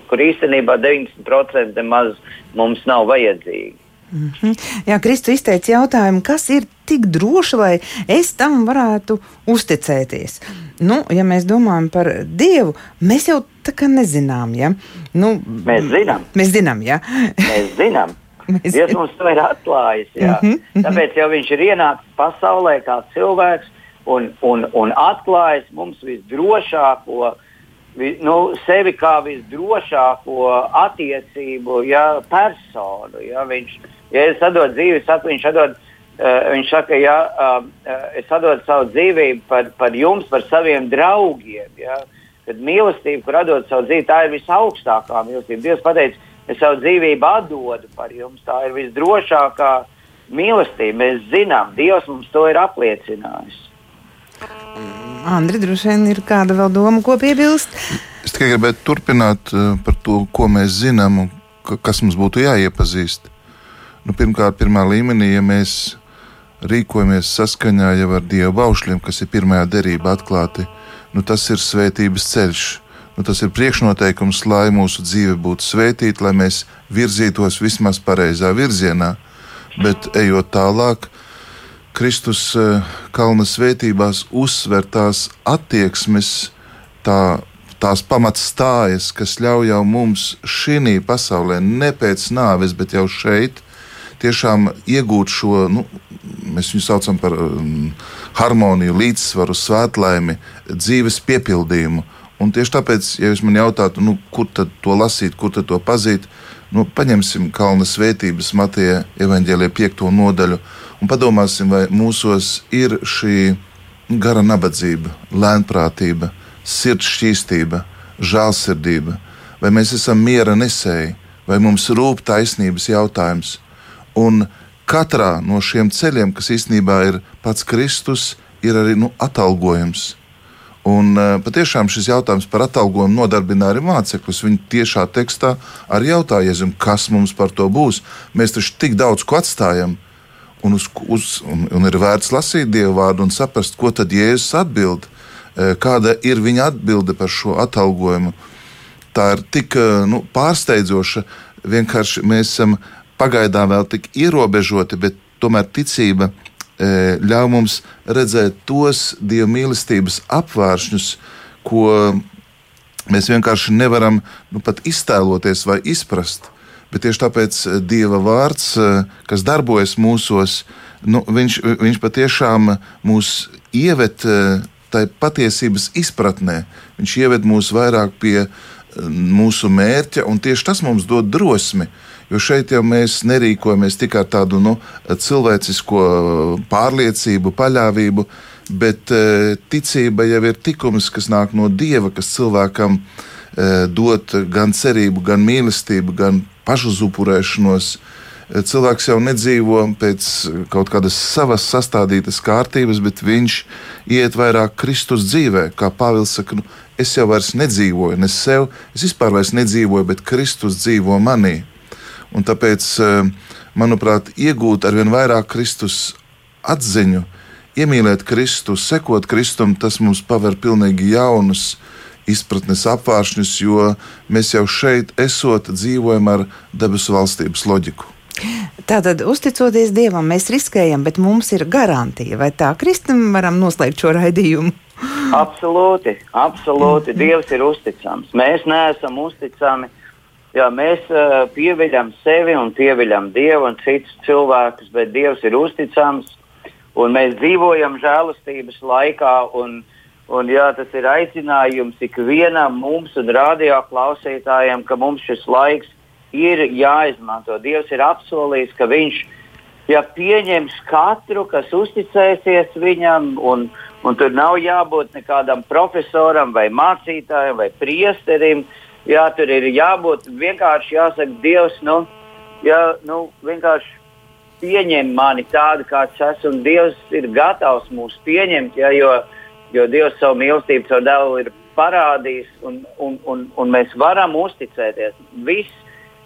kur īstenībā 90% nemaz mums nav vajadzīgi. Mm -hmm. Jā, Kristus izteica jautājumu, kas ir tik droši, lai es tam varētu uzticēties. Nu, ja mēs domājam par Dievu, mēs jau tā kā nezinām. Ja? Nu, mēs zinām. Mēs zinām, ja? mēs zinām. Mēs Dievs mums to ir atklājis. Mm -hmm. Tāpēc jau viņš ir ienācis pasaulē kā cilvēks un, un, un atklājis mums visdrošāko nu, sevi kā visdrošāko attiecību ja, personu. Ja, viņš Ja es atdodu dzīvi, saku, viņš atdod. Uh, viņš saka, ja uh, es atdodu savu dzīvību par, par jums, par saviem draugiem. Ja? kad mīlestība, kur atdod savu dzīvi, tā ir visaugstākā mīlestība. Dievs pateica, es savu dzīvību atdodu par jums. Tā ir visdrošākā mīlestība. Mēs zinām, Dievs mums to ir apliecinājis. Andri, droši vien ir kāda vēl doma, ko piebilst. Es tikai gribētu turpināt par to, ko mēs zinām un kas mums būtu jāiepazīst. Nu, pirmkārt, pirmā līmenī, ja mēs rīkojamies saskaņā jau ar Dieva baušļiem, kas ir pirmajā derībā atklāti, nu, tas ir svētības ceļš. Nu, tas ir priekšnoteikums, lai mūsu dzīve būtu svētīta, lai mēs virzītos vismaz pareizā virzienā. Bet ejot tālāk, Kristus eh, kalna svētībās uzsver tās attieksmes, tā, tās pamatstājas, kas ļauj jau mums šī pasaulē, ne pēc nāves, bet jau šeit, tiešām iegūt šo, nu, mēs viņu saucam par um, harmoniju, līdzsvaru, svētlaimi, dzīves piepildījumu. Un tieši tāpēc, ja jūs man jautātu, nu, kur tad to lasīt, kur tad to pazīt, nu, paņemsim Kalna svētības Mateja evaņģēlīja piekto nodaļu un padomāsim, vai mūsos ir šī gara nabadzība, lēnprātība, sirds šķīstība, žēlsirdība, vai mēs esam miera nesēji, vai mums rūp taisnības jautājums. Un katrā no šiem ceļiem, kas īstenībā ir pats Kristus, ir arī nu, atalgojums. Un, uh, patiešām šis jautājums par atalgojumu nodarbina arī mācekļus. Viņi tiešā tekstā arī jautāja, kas mums par to būs. Mēs taču tik daudz ko atstājam, un, uz, uz, un, un ir vērts lasīt Dieva vārdu un saprast, ko tad Jēzus atbild. Uh, kāda ir viņa atbilde par šo atalgojumu? Tā ir tik uh, nu, pārsteidzoša. Vienkārši mēs esam pagaidām vēl tik ierobežoti, bet tomēr ticība E, ļauj mums redzēt tos dieva mīlestības apvāršņus, ko mēs vienkārši nevaram nu, pat iztēloties vai izprast. Bet tieši tāpēc Dieva vārds, e, kas darbojas mūsos, nu, viņš, viņš patiešām mūs ieved e, tai patiesības izpratnē. Viņš ieved mūs vairāk pie mūsu mērķa, un tieši tas mums dod drosmi. Uh, Jo šeit jau mēs nerīkojamies tikai ar tādu nu, cilvēcisko pārliecību, paļāvību, bet e, ticība jau ir tikums, kas nāk no dieva, kas cilvēkam e, dod gan cerību, gan mīlestību, gan pašuzupurēšanos. E, cilvēks jau nedzīvo pēc kaut kādas savas sastādītas kārtības, bet viņš iet vairāk Kristus dzīvē. Kā Pāvils saka, nu, es jau vairs nedzīvoju, ne sev, es vispār vairs nedzīvoju, bet Kristus dzīvo manī. Un tāpēc, eh, manuprāt, iegūt ar vien vairāk Kristus atziņu, iemīlēt Kristu, sekot Kristum, tas mums paver pilnīgi jaunus izpratnes apvāršņus, jo mēs jau šeit, esot, dzīvojam ar debesu valstības loģiku. Tātad, uzticoties Dievam, mēs riskējam, bet mums ir garantija. Vai tā Kristum varam noslēgt šo raidījumu? Absolūti, absolūti. Mm. Dievs ir uzticams. Mēs neesam uzticami Jā, mēs uh, pieviļam sevi un pieviļam Dievu un citus cilvēkus, bet Dievs ir uzticams un mēs dzīvojam žēlastības laikā. Un, un, jā, tas ir aicinājums ikvienam mums un radio klausītājiem, ka mums šis laiks ir jāizmanto. Dievs ir apsolījis, ka Viņš ja pieņems katru, kas uzticēsies Viņam. Un, un tur nav jābūt nekādam profesoram vai mācītājam vai priesterim. Uh, jā, tur ir jābūt vienkārši jāsaka, Dievs, nu, jā, nu vienkārši pieņem mani tādu, kāds esmu, un Dievs ir gatavs mūs pieņemt, jā, jo, jo Dievs savu mīlestību, savu dēlu ir parādījis, un, un, un, un mēs varam uzticēties. Viss,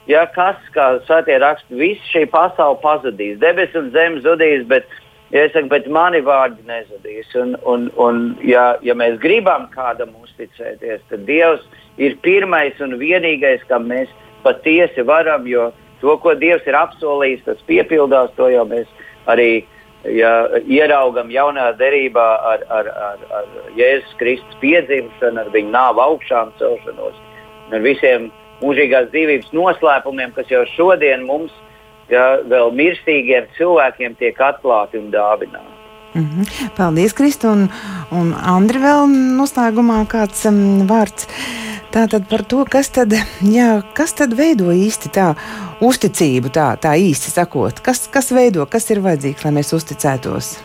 ja kas, kā svētie raksti, viss šī pasaule pazudīs, debesis un zeme zudīs, bet, ja es saku, bet mani vārdi nezudīs. Un, un, un ja, ja mēs gribam kādam uzticēties, tad Dievs ir pirmais un vienīgais, kam mēs patiesi varam, jo to, ko Dievs ir apsolījis, tas piepildās. To jau mēs arī ja, ieraugam jaunā derībā ar, ar, ar, ar Jēzus Kristus piedzimšanu, ar viņa nāvu augšām celšanos, ar visiem mūžīgās dzīvības noslēpumiem, kas jau šodien mums, ja, vēl mirstīgiem cilvēkiem, tiek atklāti un dāvināti. Mm -hmm. Paldies, Kristu, un, un Andri vēl noslēgumā kāds um, vārds. Tātad par to, kas tad, jā, kas tad veido īsti tā uzticību, tā, tā īsti sakot, kas, kas veido, kas ir vajadzīgs, lai mēs uzticētos?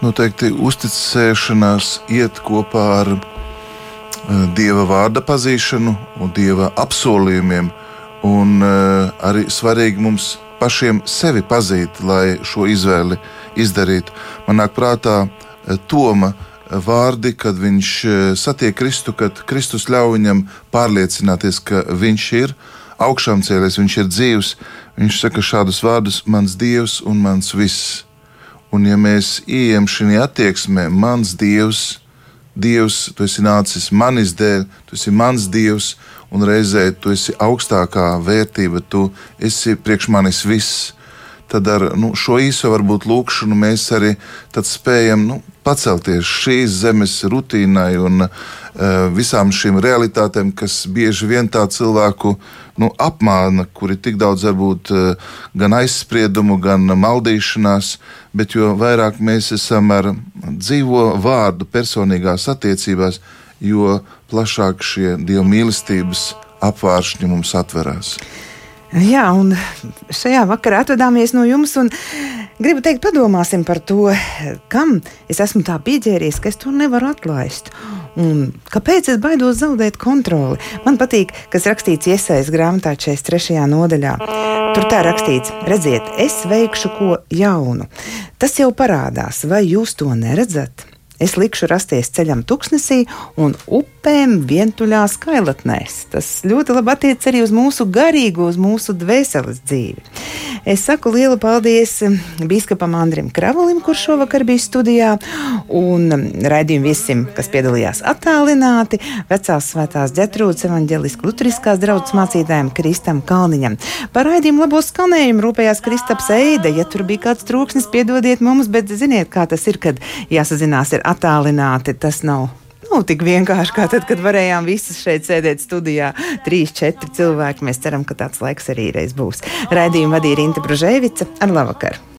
Noteikti uzticēšanās iet kopā ar Dieva vārda pazīšanu un Dieva apsolījumiem. Un arī svarīgi mums pašiem sevi pazīt, lai šo izvēli izdarītu. Man nāk prātā Toma vārdi, kad viņš satiek Kristu, kad Kristus ļauj viņam pārliecināties, ka viņš ir augšām cēlies, viņš ir dzīvs. Viņš saka šādus vārdus: Mans Dievs un mans viss. Un, ja mēs ieejam šajā attieksmē, mans Dievs, Dievs, tu esi nācis manis dēļ, tu esi mans Dievs, un reizē tu esi augstākā vērtība, tu esi priekš manis viss. Tad ar nu, šo īso varbūt lūkšanu mēs arī spējam nu, pacelties šīs zemes rutīnai un uh, visām šīm realitātēm, kas bieži vien tā cilvēku nu, apmāna, kuri tik daudz varbūt uh, gan aizspriedumu, gan maldīšanās, bet jo vairāk mēs esam ar dzīvo vārdu personīgās attiecībās, jo plašāk šie dievu mīlestības apvāršņi mums atverās. Jā, un šajā vakarā atvadāmies no jums. Gribu teikt, padomāsim par to, kam es esmu tā pieķēries, ka es to nevaru atlaist. Un kāpēc es baidos zaudēt kontroli? Man patīk, kas rakstīts iesaistīts grāmatā 43. nodaļā. Tur tā rakstīts, redziet, es veikšu ko jaunu. Tas jau parādās, vai jūs to neredzat? Es likšu rasties ceļam tuksnesī un upēm vientuļās kailatnēs. Tas ļoti labi attiec arī uz mūsu garīgo, uz mūsu dvēseles dzīvi. Es saku lielu paldies biskupam Andrim Kravalim, kurš šovakar bija studijā, un raidījumu viesim, kas piedalījās attālināti, vecās svētās ģetrūdas evaņģeliskās lutriskās draudzes mācītājiem Kristam Kalniņam. Par raidījumu labo skanējumu rūpējās Kristaps Eide. Ja tur bija kāds trūksnis, piedodiet mums, bet ziniet, kā tas ir, kad jāsazinās ar attālināti. Tas nav nav tik vienkārši kā tad, kad varējām visi šeit sēdēt studijā. Trīs, četri cilvēki. Mēs ceram, ka tāds laiks arī reiz būs. Raidījumu vadīja Rīta Bružēvica ar labvakar!